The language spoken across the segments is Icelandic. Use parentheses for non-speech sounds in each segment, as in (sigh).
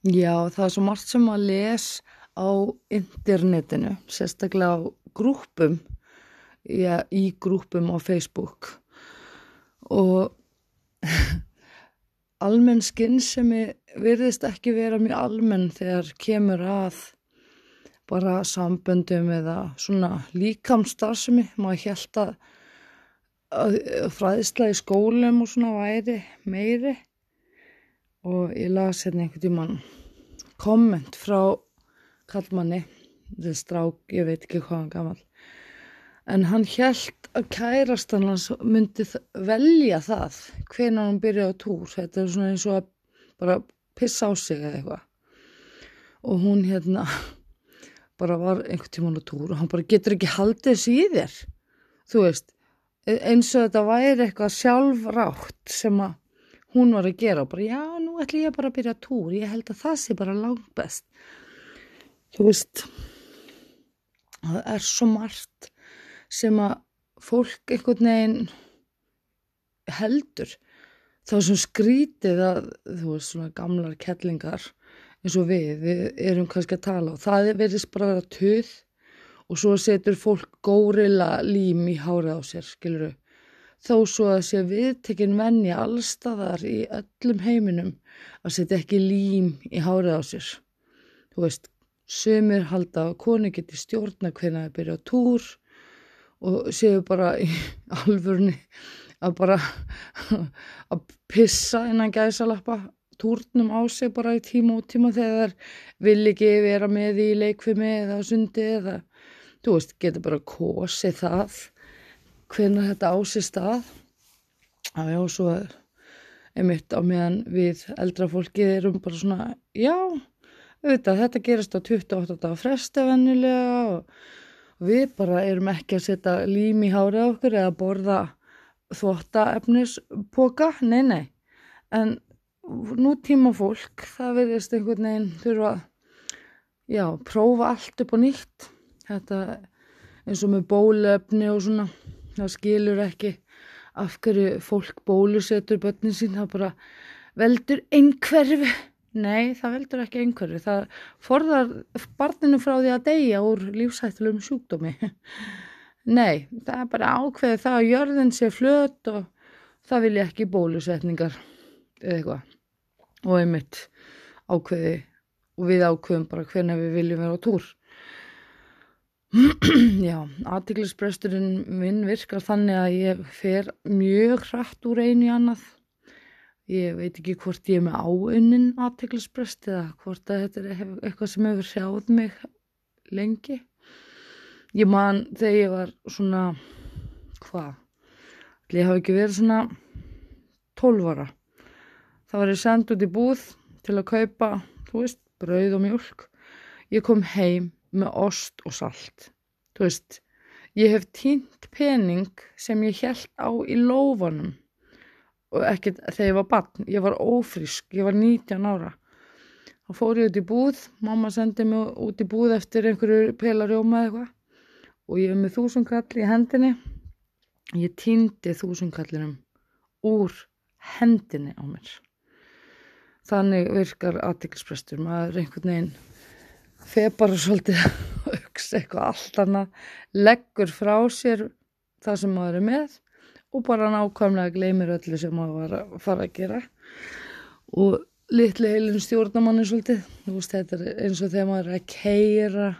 Já, það er svo margt sem að les á internetinu, sérstaklega á grúpum, já, í grúpum á Facebook. Og (laughs) almenn skinnsemi virðist ekki vera mjög almenn þegar kemur að bara samböndum eða svona líkamstarfsemi, maður held að, fræðislega í skólum og svona væri meiri og ég las hérna einhvern tíman komment frá kallmanni, þetta er strák, ég veit ekki hvað hann gammal, en hann held að kærastan hans myndi velja það hvenan hann byrjaði á túr, þetta er svona eins og að bara pissa á sig eða eitthvað. Og hún hérna (laughs) bara var einhvern tíman á túr og hann bara getur ekki haldið þessi í þér, þú veist, eins og þetta væri eitthvað sjálfrátt sem að hún var að gera og bara já, nú ætlum ég bara að byrja túr, ég held að það sé bara langt best. Þú veist, það er svo margt sem að fólk einhvern veginn heldur. Er svo skrítið að, þú veist, svona gamlar kettlingar eins og við, við erum kannski að tala og það verðist bara að vera töð og svo setur fólk górila lím í hárið á sér, skiluru þó svo að sé viðtekinn venni allstaðar í öllum heiminum að setja ekki lím í hárið á sér. Þú veist, sömur halda að konu geti stjórna hvernig það byrja á túr og séu bara í (laughs) alvörni að bara (laughs) að pissa innan gæsalappa túrnum á sig bara í tíma og tíma þegar vil ekki vera með í leikfimi eða sundi eða þú veist, getur bara kosið það hvernig þetta á sér stað. Já, og svo einmitt á meðan við eldra fólki erum bara svona, já auðvitað, þetta gerist á 28 dagar fresta vennilega og við bara erum ekki að setja lím í hárið okkur eða borða þvóttaefnispoka, nei, nei. En nú tíma fólk það verðist einhvern veginn þurfa já, prófa allt upp og nýtt. Þetta eins og með bólefni og svona það skilur ekki af hverju fólk bólusetur börnin sín, það bara veldur einhverfi, nei það veldur ekki einhverfi, það forðar barninu frá því að deyja úr lífsættilegum sjúkdómi. (laughs) Nei, það er bara ákveðið það að jörðin sé flöt og það vilja ekki bólusetningar eða eitthvað. Og einmitt ákveði og við ákveðum bara hvernig við viljum vera á túr (clears throat) Já, aðtiklisbresturinn minn virkar þannig að ég fer mjög hratt úr einu í annað. Ég veit ekki hvort ég er með áunnin aðtiklisbrest eða hvort að þetta er eitthvað sem hefur sjáð mig lengi. Ég man þegar ég var svona, hvað, ég hafi ekki verið svona 12 ára. Það var ég sendt út í búð til að kaupa, þú veist, brauð og mjölk. Ég kom heim með ost og salt. Þú veist, ég hef týnt pening sem ég held á í lófanum og ekkert þegar ég var barn, ég var ófrísk, ég var 19 ára. Þá fór ég út í búð, mamma sendi mig út í búð eftir einhverju pelarjóma eða eitthvað og ég hef með þúsunkall í hendinni. Ég týndi þúsunkallinum úr hendinni á mér. Þannig virkar aðtiklisprestur, maður einhvern veginn feð bara svolítið að auksa eitthvað allt annað, leggur frá sér það sem maður er með og bara nákvæmlega gleymir öllu sem maður var að fara að gera. Og litli heilin stjórnamanni svolítið, þú veist þetta er eins og þegar maður er að keira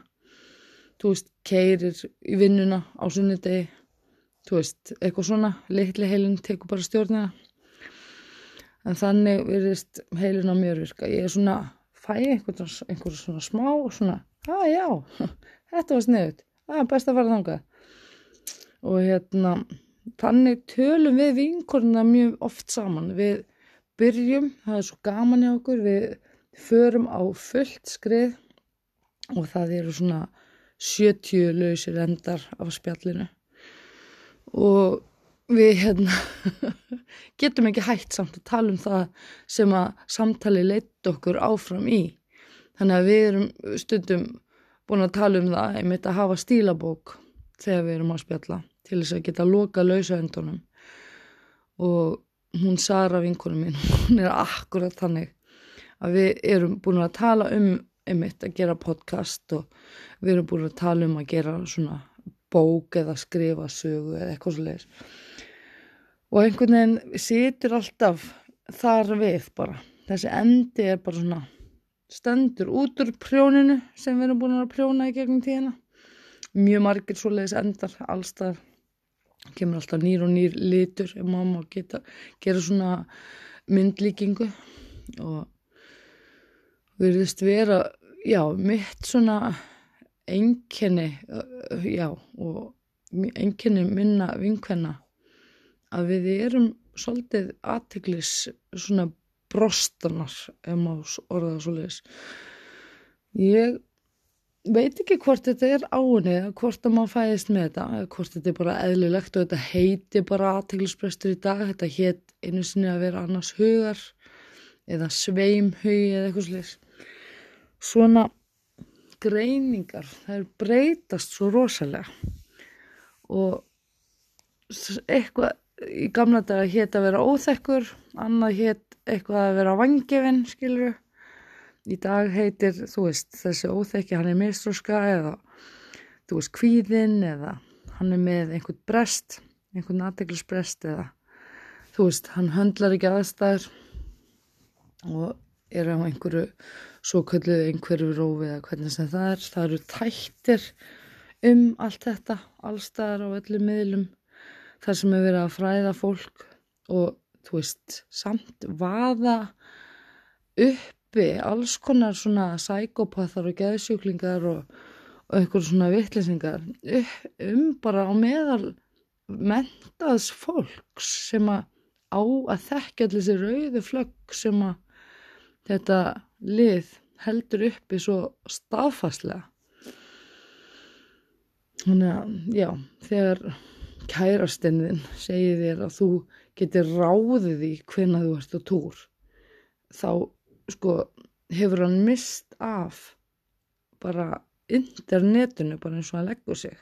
þú veist, keirir í vinnuna á sunnudegi þú veist, eitthvað svona litli heilin tekur bara stjórnina. En þannig verðist heilin á mjög virka, ég er svona fæ einhvern, einhvern svona smá svona, að já, (laughs) þetta var sniðut, að best að fara þangað. Og hérna þannig tölum við vinkorna mjög oft saman, við byrjum, það er svo gaman í okkur, við förum á fullt skrið og það eru svona 70 lausir endar af spjallinu. Og við hérna (laughs) getum ekki hægt samt að tala um það sem að samtali leitt okkur áfram í. Þannig að við erum stundum búin að tala um það einmitt að hafa stílabók þegar við erum að spjalla til þess að geta loka lausaöndunum og hún Sara vinkunum mín, (laughs) hún er akkurat þannig að við erum búin að tala um einmitt að gera podcast og við erum búin að tala um að gera svona bók eða skrifa sögu eða eitthvað svo leiðis og einhvern veginn situr alltaf þar við bara. Þessi endi er bara svona stendur út úr prjóninu sem við erum búin að prjóna í gegnum tíðina. Mjög margir svo leiðis endar allstað kemur alltaf nýr og nýr litur ef mamma geta gera svona myndlíkingu. Og verðist vera já, mitt svona einkenni já, og einkenni minna vinkvenna að við erum svolítið aðteglis svona brostanar ef maður orðaða svo leiðis ég veit ekki hvort þetta er eða hvort að maður fæðist með þetta hvort þetta er bara eðlilegt og þetta heiti bara aðteglisbrestur í dag þetta hétt einu sinni að vera annars hugar eða sveimhugi eða eitthvað sliðis svona greiningar er breytast svo rosalega og eitthvað í gamla daga hétt að vera óþekkur annað hétt eitthvað að vera vangefinn skiluru í dag heitir þú veist þessi óþekki hann er mistróska eða þú veist kvíðinn eða hann er með einhvern brest einhvern aðdeglisbrest eða þú veist hann höndlar ekki aðstæður og er á einhverju svo kölluð einhverju rófi eða hvernig sem það er. Það eru tættir um allt þetta, allstaðar á öllum miðlum, þar sem er verið að fræða fólk og þú veist, samt vaða uppi alls konar svona sækopathar og geðsjúklingar og, og einhver svona vittlisingar um bara á meðal mentaðs fólks sem að á að þekkja allir þessi rauðu flögg sem að þetta lið heldur uppi svo staðfastlega. Þannig að, já, þegar kærastinnin segir þér að þú getur ráðið í hvenna þú ert á túr, þá, sko, hefur hann mist af bara internetinu, bara eins og að leggja sig.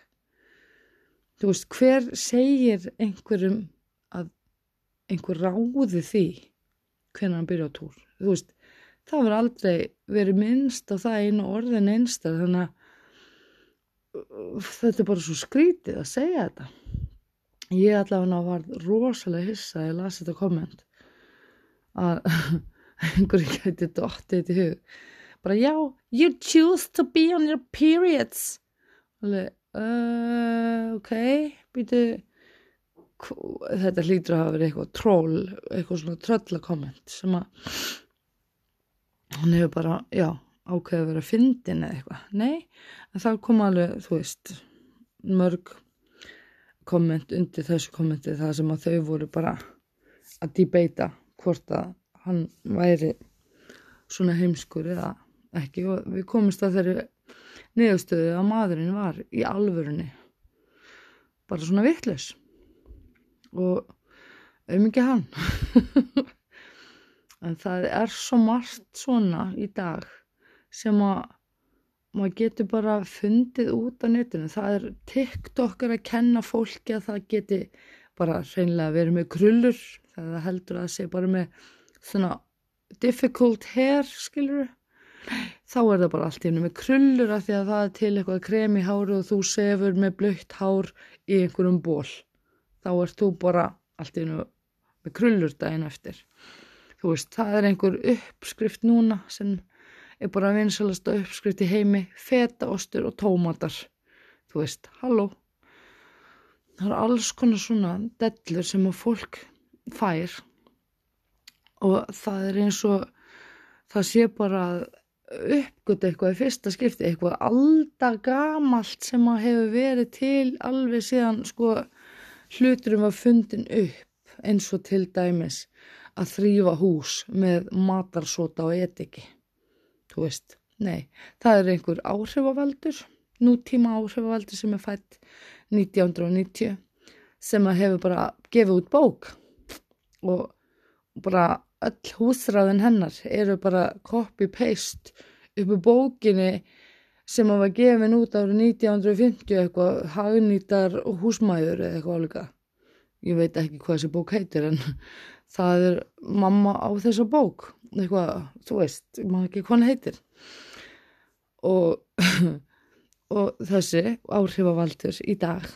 Þú veist, hver segir einhverjum að einhver ráði því hvenna hann byrja á túr? Þú veist, það verður aldrei verið minnst á það einu orðin einstar þannig að uh, þetta er bara svo skrítið að segja þetta ég allavega var rosalega hissa ég lasi þetta komment. Að (laughs) einhverju gæti dóttið í hug. Bara já, you choose to be on your periods. Alveg uh, ok, býtu. Þetta hlýtur að hafa verið eitthvað tról eitthvað svona tröllakomment sem að hann hefur bara, já, ákveði að vera fyndin eða eitthvað, nei en þá kom alveg, þú veist mörg komment undir þessu kommenti það sem að þau voru bara að debata hvort að hann væri svona heimskur eða ekki. Og við komumst að þeirri niðurstöðu að maðurinn var í alvörunni bara svona vittlus og um ekki hann. (laughs) En það er svo margt svona í dag sem að maður getur bara fundið út á netinu. Það er TikTokar að kenna fólki að það geti bara hreinlega verið með krullur. Það heldur að segja bara með svona difficult hair skilur þá er það bara allt í hennu með krullur af því að það er til eitthvað krem í hári og þú sefur með blöytt hár í einhverjum ból þá ert þú bara allt í hennu með krullur daginn eftir. Þú veist, það er einhver uppskrift núna sem er bara vinsalasta uppskrift í heimi fetaostur og tómatar þú veist, halló það er alls konar svona dellur sem að fólk fær og það er eins og það sé bara uppgötu eitthvað í fyrsta skipti eitthvað alltaf gamalt sem að hefur verið til alveg síðan sko hluturum var fundin upp eins og til dæmis að þrýfa hús með matarsota og etiki. Þú veist, nei, það er einhver áhrifavaldur, nútíma áhrifavaldur sem er fætt 1990 sem að hefur bara gefið út bók og bara öll húsræðin hennar eru bara copy-paste uppi bókinni sem að var gefin út árið 1950 eitthvað hagnýtar húsmæður eða eitthvað álíka. Ég veit ekki hvað þessi bók heitir en það er mamma á þessa bók. Eitthvað, þú veist, maður ekki hvað hann heitir. Og, (laughs) og þessi áhrifavaldur í dag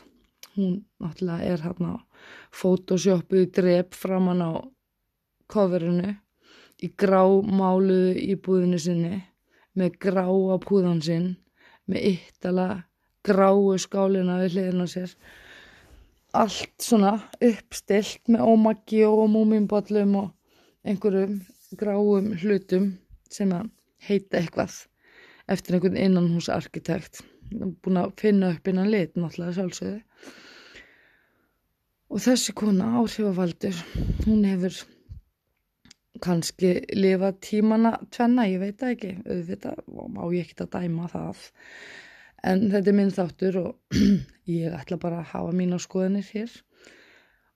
hún náttúrulega er hérna photoshopu drep framann á coverinu í grámáluðu íbúðinu sinni með gráa púðan sinn með yttala gráu skálina við hliðina sér allt svona uppstilt með ómaggi og múminbollum og einhverjum gráum hlutum sem að heita eitthvað eftir einhvern innanhúsarkitekt. Búin að finna upp innan lit náttúrulega sjálfsögðu. Og þessi kona áhrifavaldur hún hefur kannski lifa tímana tvenna, ég veit það ekki. Auðvitað, má ég ekki að dæma það en þetta er minn þáttur og (clears throat) ég ætla bara að hafa mína skoðanir hér.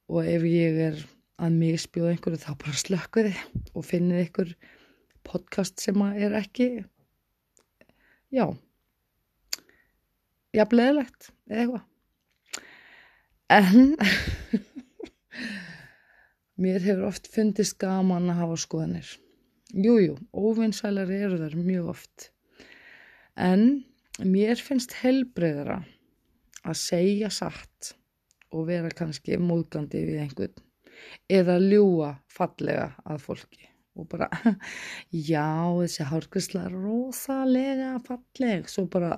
Og ef ég er að misbjóða einhverju þá bara slökku þið og finnið einhver podcast sem er ekki já jafnleðilegt eða eitthvað. En (laughs) mér hefur oft fundist gaman að hafa skoðanir. Jújú, óvinnsælari eru þar mjög oft. En mér finnst helbreyðara að segja satt og vera kannski móðgandi við einhvern eða ljúa fallega að fólki og bara, (laughs) já, þessi hárgrisla er rosalega falleg, svo bara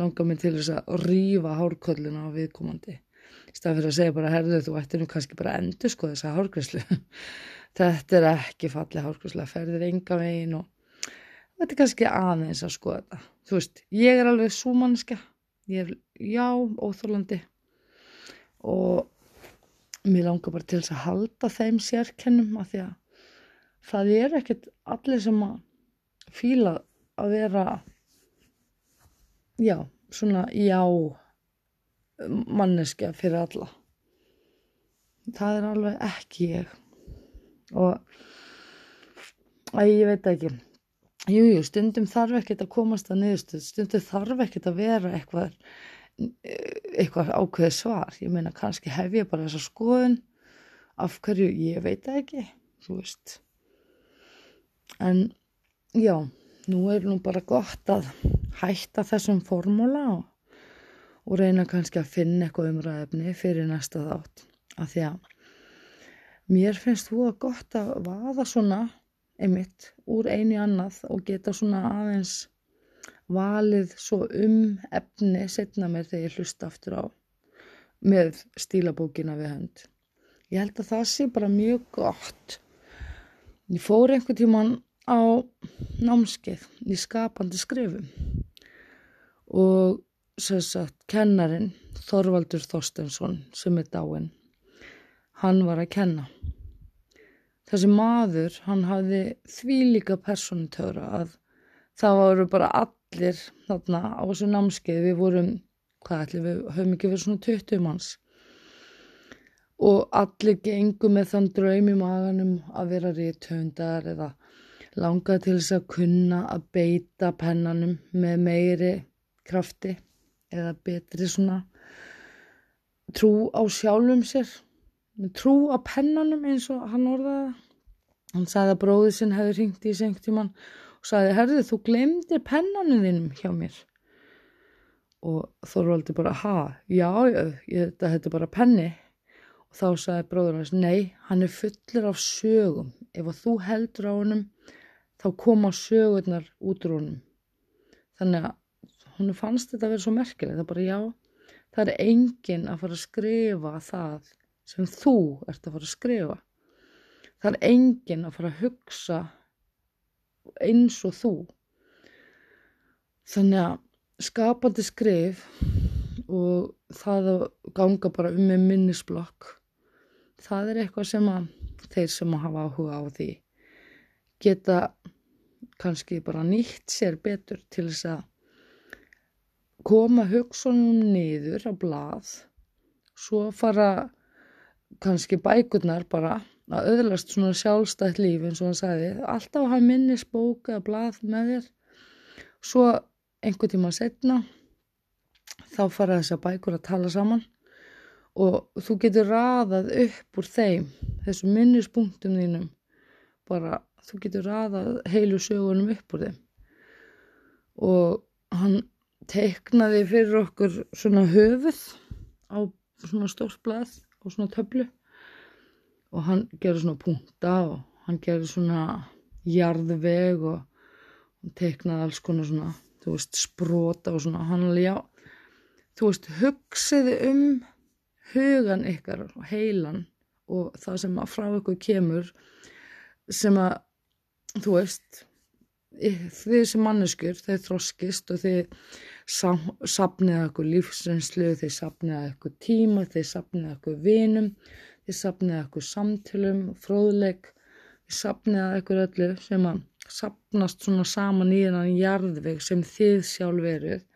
langar mig til þess að rýfa hárkölluna á viðkomandi. Í stað fyrir að segja bara, herðu þú ættir nú kannski bara endur sko þessa hárgrislu (laughs) þetta er ekki falleg hárgrisla ferðir enga vegin og þetta er kannski aðeins að sko þetta. Þú veist, ég er alveg súmannska ég er, já, óþólandi og mér langar bara til þess að halda þeim sérkennum af því að það er ekkert allir sem að fíla að vera já, svona já manneskja fyrir alla. Það er alveg ekki ég. Og að ég veit ekki jújú, jú, stundum þarf ekkert að komast að niðurstuð, stundum þarf ekkert að vera eitthvað eitthvað ákveði svar, ég meina kannski hef ég bara þessa skoðun af hverju, ég veit ekki þú veist. En já, nú er nú bara gott að hætta þessum formúla og, og reyna kannski að finna eitthvað umræðefni fyrir næsta þátt. Af því að mér finnst þú að gott að vaða svona einmitt úr einu annað og geta svona aðeins valið svo um efni setna mér þegar ég hlusta aftur á með stílabókina við hönd. Ég held að það sé bara mjög gott Ég fór einhver tíman á námskeið í skapandi skrifum og sagt, kennarin Þorvaldur Þorstensson sem er dáin, hann var að kenna. Þessi maður, hann hafði því líka personutöra að það voru bara allir þarna á þessu námskeið, við vorum, hvað ætli, við höfum ekki verið svona 20 manns. Og allir gengur með þann draum í maganum að vera rítöndar eða langa til þess að kunna að beita pennanum með meiri krafti eða betri svona trú á sjálfum sér trú á pennanum eins og hann orðaði hann sagði að bróðið sinn hefði ringt í sengtíman og sagði, herðu þú glemdi pennanum þínum hjá mér. Og Þorvaldi bara, ha, já, ég, þetta er bara penni. Og þá sagði bróður hans, nei, hann er fullur af sögum, ef þú heldur á honum, þá koma sögurnar út úr honum. Þannig að hún fannst þetta að vera svo merkileg, það bara já, það er enginn að fara að skrifa það sem þú ert að fara að skrifa. Það er enginn að fara að hugsa eins og þú. Þannig að skapandi skrif og það að ganga bara um með minnisblokk það er eitthvað sem að þeir sem að hafa áhuga á því geta kannski bara nýtt sér betur til þess að koma hugsunum niður á blað svo fara kannski bækurnar bara að öðlast svona sjálfstætt líf eins og hann sagði. Alltaf að hafa minnisbók eða blað með þér. Svo einhver tíma setna þá fara þess að bækur að tala saman og þú getur raðað upp úr þeim þessum minnispunktum þínum bara þú getur raðað heilu sögunum upp úr þeim. Og hann teiknaði fyrir okkur svona höfuð á svona stórt blað og svona töflu. Og hann gerði svona punta og hann gerði svona jarðveg og hann teiknaði alls konar svona, þú veist, sprota og svona, hann alveg já, þú veist, hugsiði um hugan ykkar og heilan og það sem frá ykkur kemur sem að, þú veist, þið sem manneskur, þeir þroskist og þið sapniða ykkur lífsreynslu, þið sapniða ykkur tíma, þið sapniða ykkur vinum, þið sapniða ykkur samtölum, fróðleik, þið sapniða ykkur öllu sem að sapnast svona saman í þennan jarðveg sem þið sjálf veruð.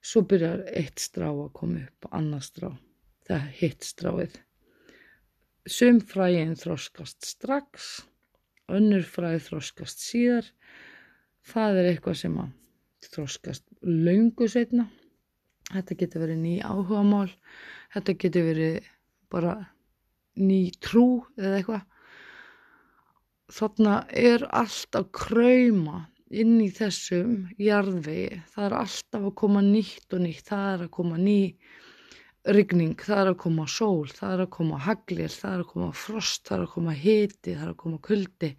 Svo byrjar eitt strá að koma upp, annað strá, það er hitt stráið. Sum fræðin þroskast strax, önnur fræði þroskast síðar. Það er eitthvað sem að þroskast laungu setna. Þetta getur verið ný áhuga mál, þetta getur verið bara ný trú eða eitthvað. Þarna er allt að krauma inn í þessum jarðvegi. Það er alltaf að koma nýtt og nýtt, það er að koma ný rigning, það er að koma sól, það er að koma haglir, það er að koma frost, það er að koma hiti, það er að koma kuldi,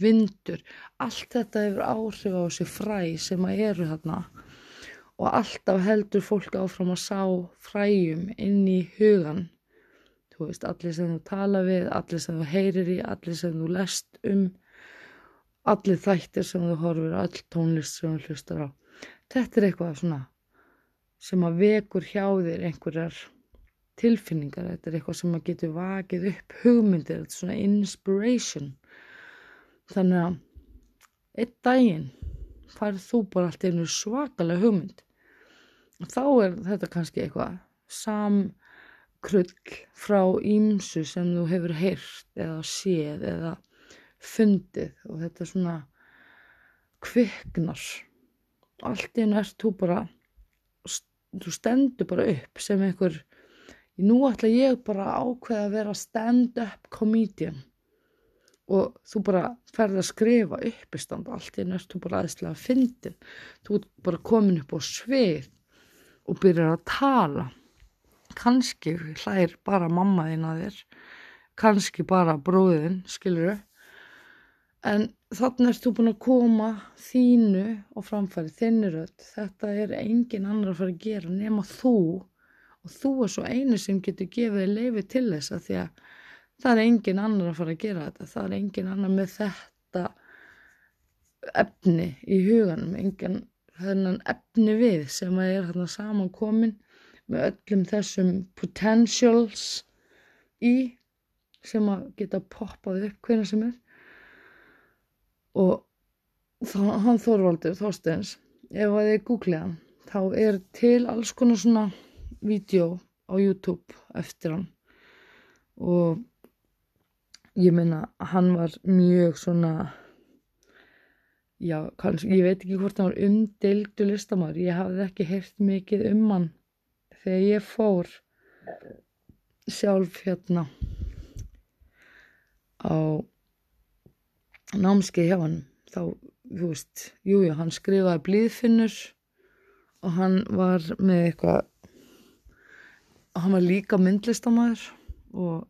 vindur. Allt þetta hefur áhrif á þessi fræ sem að eru þarna og alltaf heldur fólk áfram að sá fræjum inn í hugan. Þú veist, allir sem þú tala við, allir sem þú heyrir í, allir sem þú lest um, allir þættir sem þú horfir, all tónlist sem þú hlustar á. Þetta er eitthvað svona sem að vekur hjá þér einhverjar tilfinningar, þetta er eitthvað sem að getur vakið upp hugmyndir, þetta er svona inspiration. Þannig að einn daginn farið þú bara allt einu svakalega hugmynd. Og þá er þetta kannski eitthvað samkrull frá ímsu sem þú hefur heyrt eða séð eða fundið og þetta svona kviknar. Allt einu ert þú bara þú stendur bara upp sem einhver nú ætla ég bara ákveða að vera stand-up comedian. Og þú bara ferð að skrifa uppistand allt í næstu bara aðeinslega að fyndin þú ert bara komin upp á svið og byrjar að tala. Kannski hlær bara mamma þín að þér kannski bara bróðin, skilur en þannig erst þú búin að koma þínu og framfæri þinni rödd, þetta er engin annar að fara að gera nema þú. Og þú er svo einu sem getur gefið leifi til þess að því að það er engin annar að fara að gera þetta. Það er engin annar með þetta efni í huganum engin þennan efni við sem að er þarna samankomin með öllum þessum potentials í sem að geta poppað upp hvernig sem er og þá, hann Þorvaldur Þorsteins ef að þið googlið hann þá er til alls konar svona vídeo á YouTube eftir hann. Og ég meina hann var mjög svona já, kannski, ég veit ekki hvort hann var umdeildu listamár ég hafði ekki heyrt mikið um hann þegar ég fór sjálf hérna á námskeið hjá hann þá, þú veist, jújú, hann skrifaði blíðfinnur og hann var með eitthvað hann var líka myndlistamæður og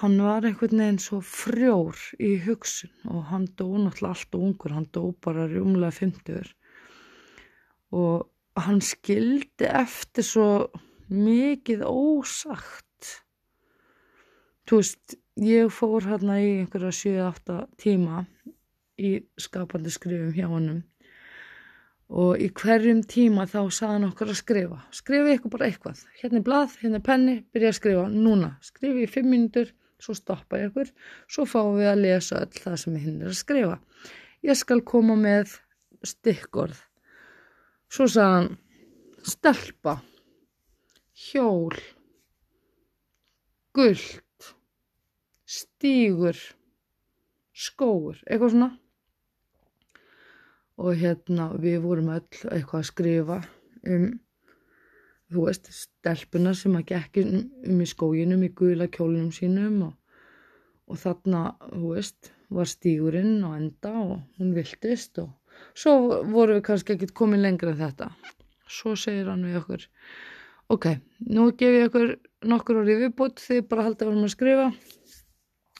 hann var einhvern veginn svo frjór í hugsun og hann dó náttúrulega allt og ungur, hann dó bara rjúmlega 50 og hann skildi eftir svo mikið ósagt. Þú veist ég fór hérna í einhverja 7-8 tíma í skapandi skrifum hjá honum. Og í hverjum tíma þá saðan okkur að skrifa. Skrifi ykkur bara eitthvað, hérna er blað, hérna er penni byrja að skrifa, núna, skrifi í 5 minútur svo stoppa ykkur. Svo fáum við að lesa öll það sem hinn er að skrifa. Ég skal koma með stikkorð svo saðan stelpa hjól gullt stígur, skóur, eitthvað svona. Og hérna við vorum öll eitthvað að skrifa um þú veist, stelpuna sem að gekk um, í skóginum í gula kjólunum sínum og, og þarna, þú veist, var stígurinn á enda og hún viltist og svo voru við kannski ekkert komið lengra en þetta. Svo segir hann við okkur, ok, nú gef ég okkur nokkur orðið viðbútt þið bara haldið að varum að skrifa.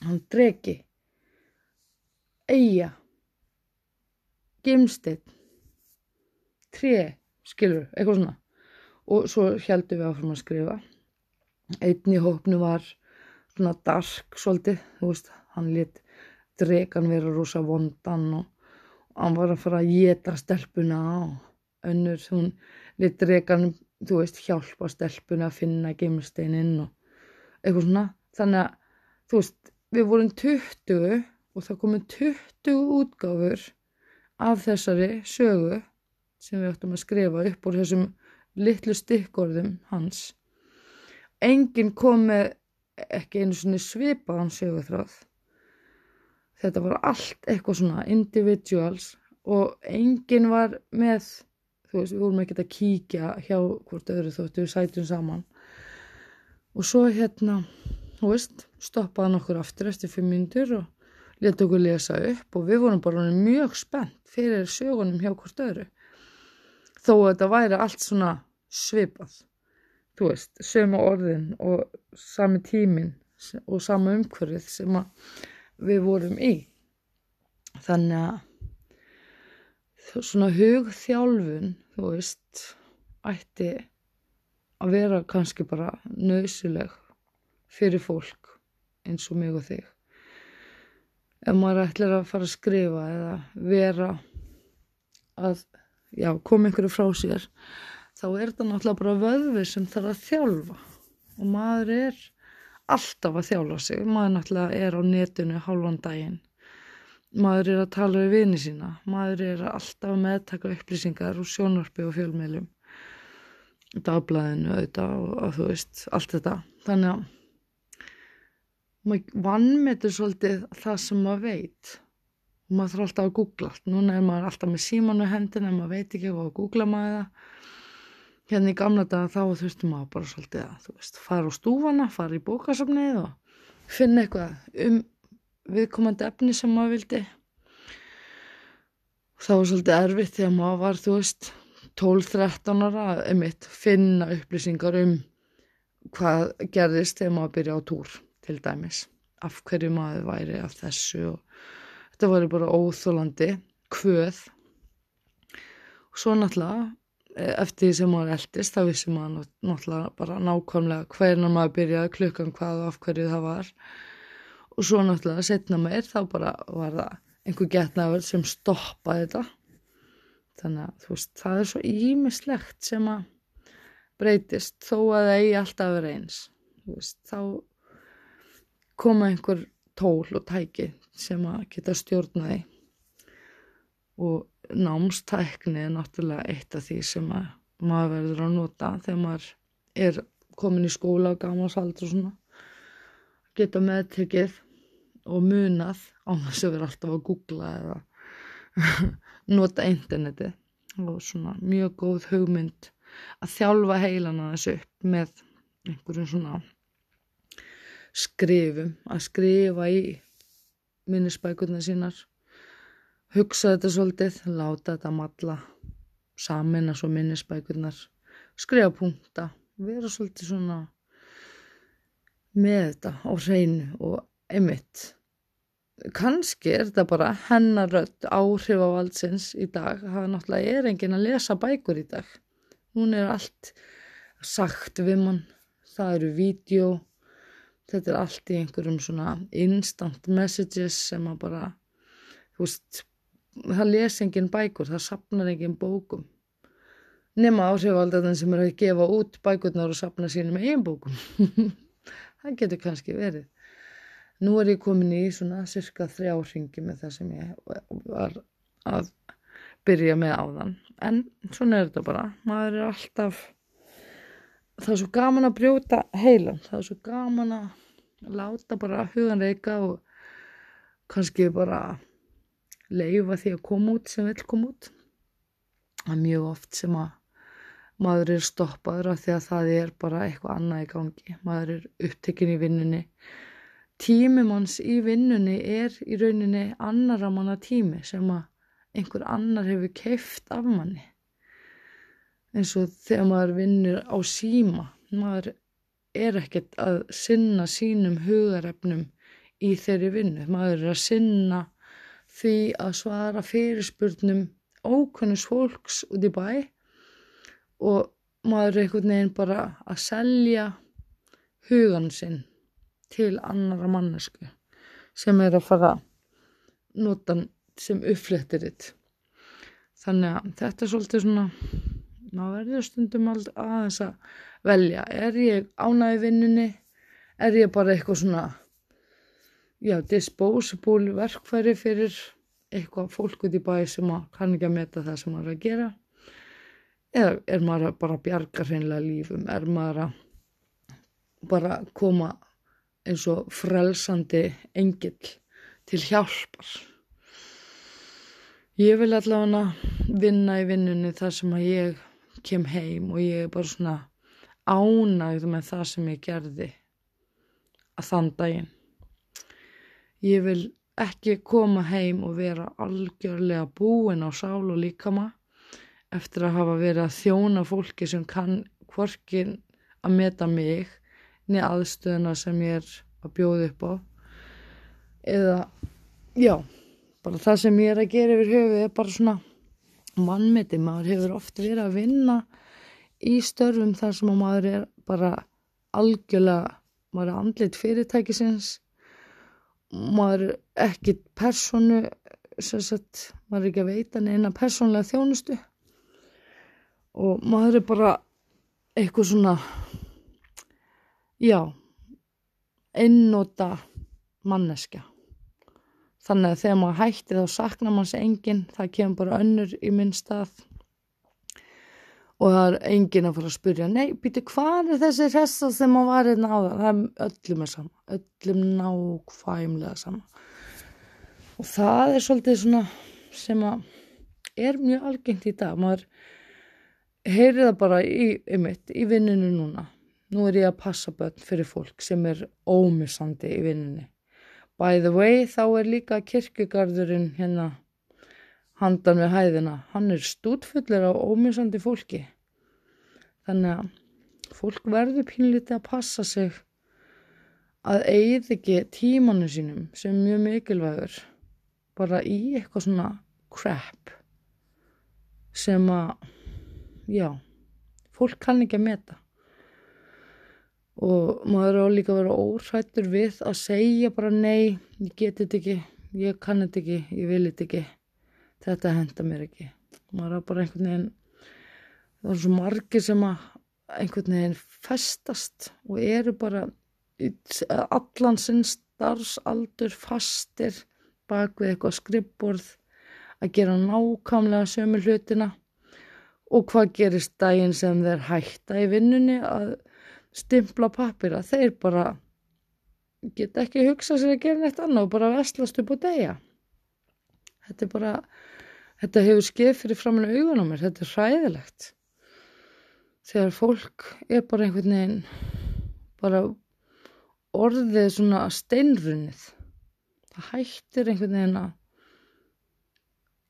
Hann dregi, eiga, gimsteinn, tré, skilur, eitthvað svona. Og svo heldum við áfram að skrifa. Einn í hópnu var svona dark svolítið þú veist, hann lit dregan vera rosa vondan og hann var að fara að geta stelpuna og önnur hún lit dregan, þú veist, hjálpa stelpuna að finna geimsteininn og eitthvað svona. Þannig að, þú veist, við vorum 20 og það komið 20 útgáfur af þessari sögu sem við ættum að skrifa upp úr þessum litlu stykkorðum hans. Engin kom með ekki einu svona svipaðan sögurþráð. Þetta var allt eitthvað svona individuals og engin var með, þú veist, við vorum ekkert að kíkja hjá hvort öðru þóttu við sætum saman. Og svo hérna, þú veist, stoppaði nokkur aftur eftir fimm myndur og leta okkur lesa upp og við vorum bara mjög spennt fyrir sögunum hjá hvort öðru. Þó að þetta væri allt svona svipað þú veist, sömu orðin og sami tímin og sama umhverfið sem við vorum í þannig að svona hugþjálfun þú veist ætti að vera kannski bara nöðsileg fyrir fólk eins og mig og þig. Ef maður ætlar að fara að skrifa eða vera að já, koma einhverju frá sér þá er þetta náttúrulega bara vöðvi sem þarf að þjálfa. Og maður er alltaf að þjálfa sig. Maður náttúrulega er á netinu hálfan daginn. Maður er að tala við vini sína. Maður er alltaf að meðtaka upplýsingar og sjónvarpi og fjölmiðlum. Dagblæðinu auðvitað og, og þú veist, allt þetta. Þannig að maður vannmetur svolítið það sem maður veit. Og maður þarf alltaf að googla allt. Núna er maður alltaf með símanu hendin en maður veit ekki hvað að googla maður það. Hérna í gamla daga þá þurftum maður bara svolítið að þú veist, fara á stúfana, fara í bókasafnið og finna eitthvað um viðkomandi efni sem maður vildi. Þá var svolítið erfitt þegar maður var þú veist 12-13 ára einmitt finna upplýsingar um hvað gerðist þegar maður byrja á túr til dæmis af hverju maður væri af þessu og þetta var bara óþólandi hvöð og svo náttúrulega eftir því sem maður eldist þá vissi maður náttúrulega bara nákvæmlega hvernig maður byrjaði klukkan hvað og af hverju það var. Og svo náttúrulega setna meir þá bara var það einhver getnaður sem stoppaði þetta. Þannig að þú veist það er svo ímislegt sem að breytist þó að það eigi alltaf verið eins veist, þá koma einhver tól og tæki sem að geta stjórnaði og námstækni er náttúrulega eitt af því sem maður verður að nota þegar maður er komin í skóla og gamansaldur og svona. Geta meðtekið og munað á þess að vera alltaf að googla eða (laughs) nota interneti og svona mjög góð hugmynd að þjálfa heilana þessu upp með einhverjum svona skrifum að skrifa í minnisbækurna sínar hugsa þetta svolítið, láta þetta matla, samina svo minnisbækurnar, skrifa punta, vera svolítið svona með þetta á hreinu og einmitt. Kanski er þetta bara hennaröld áhrif á valdsins í dag, það náttúrulega er engin að lesa bækur í dag. Hún er allt sagt við mann, það eru vídeo, þetta er allt í einhverjum svona instant messages sem að bara, þú veist, það les engin bækur, það sapnar engin bókum. Nema áhrifaldarinn sem er að gefa út bækurnar og sapna sínum eigin bókum. (laughs) Það getur kannski verið. Nú er ég komin í svona cirka þrjá ringi með það sem ég var að byrja með áðan. En svona er þetta bara. Maður er alltaf það er svo gaman að brjóta heilan. Það er svo gaman að láta bara hugan reyka og kannski bara leifa því að koma út sem vil koma út. Það er mjög oft sem að maður er stoppaður af því að það er bara eitthvað annað í gangi. Maður er upptekinn í vinnunni. Tímum hans í vinnunni er í rauninni annara manna tími sem að einhver annar hefur keift af manni eins og þegar maður vinnur á síma maður er ekkert að sinna sínum hugarefnum í þeirri vinnu. Maður er að sinna því að svara fyrirspurnum ókunnus fólks út í bæ og maður er einhvern veginn bara að selja hugan sinn til annara mannesku sem er að fara notan sem uppflettir þitt þannig að þetta er svolítið svona maður verður stundum aðeins að velja. Er ég ánæði vinnunni? Er ég bara eitthvað svona já, disposable verkfæri fyrir eitthvað fólk út í bæ sem kann ekki að meta það sem maður er að gera? Eða er maður bara að bjarga hreinlega lífum? Er maður að bara koma eins og frelsandi engill til hjálpar? Ég vil allavega vinna í vinnunni þar sem að ég kem heim og ég er bara svona ánægð með það sem ég gerði að þann daginn. Ég vil ekki koma heim og vera algjörlega búin á sál og líkama eftir að hafa verið að þjóna fólki sem kann hvorkin að meta mig niður aðstöðuna sem ég er að bjóða upp á eða já bara það sem ég er að gera yfir höfu er bara svona mannmeti, maður hefur oft verið að vinna í störfum þar sem maður er bara algjörlega, maður er andlit fyrirtækisins maður er ekki personu sagt, maður er ekki að veita neina persónlega þjónustu og maður er bara eitthvað svona já einnóta manneskja Þannig að þegar maður hætti þá saknar manns enginn, það kemur bara önnur í minn stað og það er enginn að fara að spyrja, nei, býtu hvað er þessi resta sem maður var hérna á það? Er öllum er sama, öllum nákvæmlega sama. Og það er svolítið svona sem að er mjög algengt í dag, maður heyri það bara í, einmitt, í vinninu núna. Nú er ég að passa börn fyrir fólk sem er ómissandi í vinninu By the way, þá er líka kirkugarðurinn hérna handan við hæðina. Hann er stútfullur á ómjösandi fólki. Þannig að fólk verður pínlítið að passa sig að eigið ekki tímanu sínum sem er mjög mikilvægur bara í eitthvað svona crap sem að, já, fólk kann ekki að meta og maður á líka að vera óhrættur við að segja bara nei, ég geti þetta ekki, ég kann þetta ekki, ég vil þetta ekki, þetta henda mér ekki. Maður á bara einhvern veginn, það er svo margir sem að einhvern veginn festast og eru bara allan sinn starfsaldur fastir bak við eitthvað skrippborð að gera nákamlega sömu hlutina og hvað gerist daginn sem þeir hætta í vinnunni að stimpla pappira, þeir bara geta ekki hugsað sér að gera neitt annað og bara vestlast upp og deyja. Þetta er bara, þetta hefur skeið fyrir framlega augun á mér, þetta er hræðilegt. Þegar fólk er bara einhvern veginn, bara orðið svona steinrunnið. Það hættir einhvern veginn að,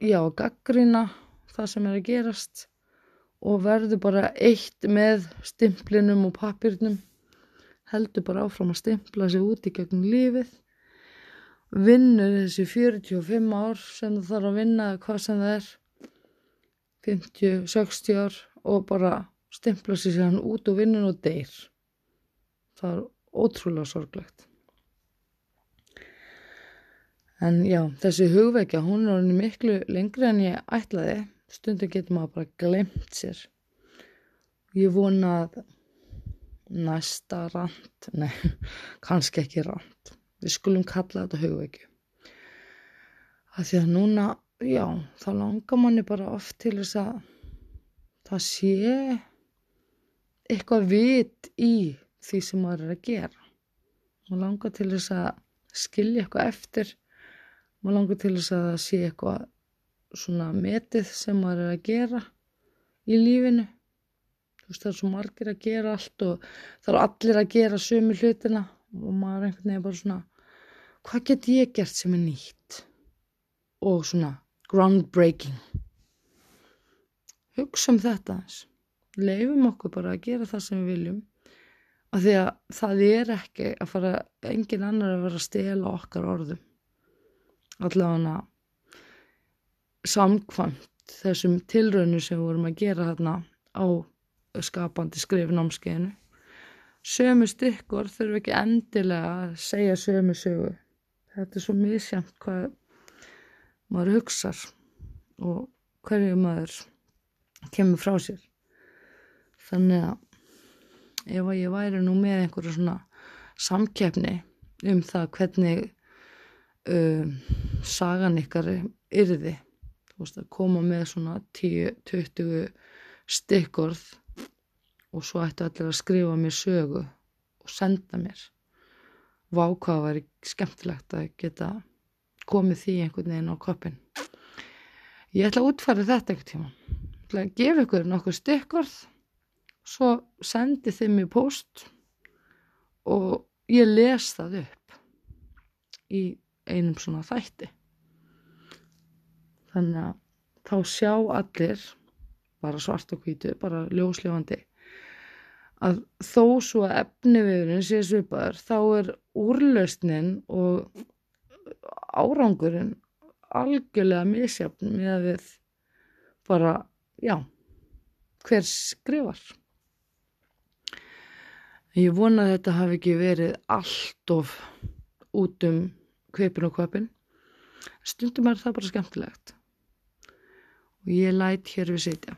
já, gaggrina það sem er að gerast og verður bara eitt með stimplinum og papirnum heldur bara áfram að stimpla sig út í gegnum lífið. Vinnur þessi 45 ár sem það þarf að vinna hvað sem það er. 50, 60 ár og bara stimpla sig sér hann út og vinnur og deyr. Það er ótrúlega sorglegt. En já, þessi hugveikja hún er miklu lengri en ég ætlaði Stundum getur maður bara glemt sér. Ég vona að næsta rand, nei, (laughs) kannski ekki rand. Við skulum kalla þetta hugveikju. Það því að núna, já, þá langar manni bara oft til þess að það sé eitthvað vit í því sem maður er að gera. Maður langar til þess að skilja eitthvað eftir. Maður langar til þess að það sé eitthvað svona metið sem maður er að gera í lífinu. Þú veist það er svo margir að gera allt og það eru allir að gera sömu hlutina og maður er einhvern veginn bara svona hvað get ég gert sem er nýtt? Og svona groundbreaking. Hugsa um þetta eins leifum okkur bara að gera það sem við viljum. Af því að það er ekki að fara engin annar að vera að stela okkar orðum. Allavega samkvæmt þessum tilraunum sem við vorum að gera þarna á skapandi skrifnámskeiðinu. Sömu stykkur þurfum ekki endilega að segja sömu sögu. Þetta er svo misjæmt hvað maður hugsar og hverju maður kemur frá sér. Þannig að ef að ég væri nú með einhverju svona samkeppni um það hvernig um, sagan ykkar yrði veist að koma með svona 10-20 stykkorð og svo ættu allir að skrifa mér sögu og senda mér. Vákvað var skemmtilegt að geta komið því einhvern veginn á koppin ég ætla að útfæra þetta einhvern tíma. Ég ætla að gefa ykkur nokkur stykkorð svo sendi þeim í post og ég les það upp í einum svona þætti þannig að þá sjá allir bara svart og hvítu, bara ljósljóðandi að þó svo að efniviðurinn sé svipaður þá er úrlausnin og árangurinn algjörlega misjafn með að við bara, já hver skrifar Ég vona að þetta hafi ekki verið allt of út um kvipin og kvapin. Stundum er það bara skemmtilegt. Og ég læt hér við sitja.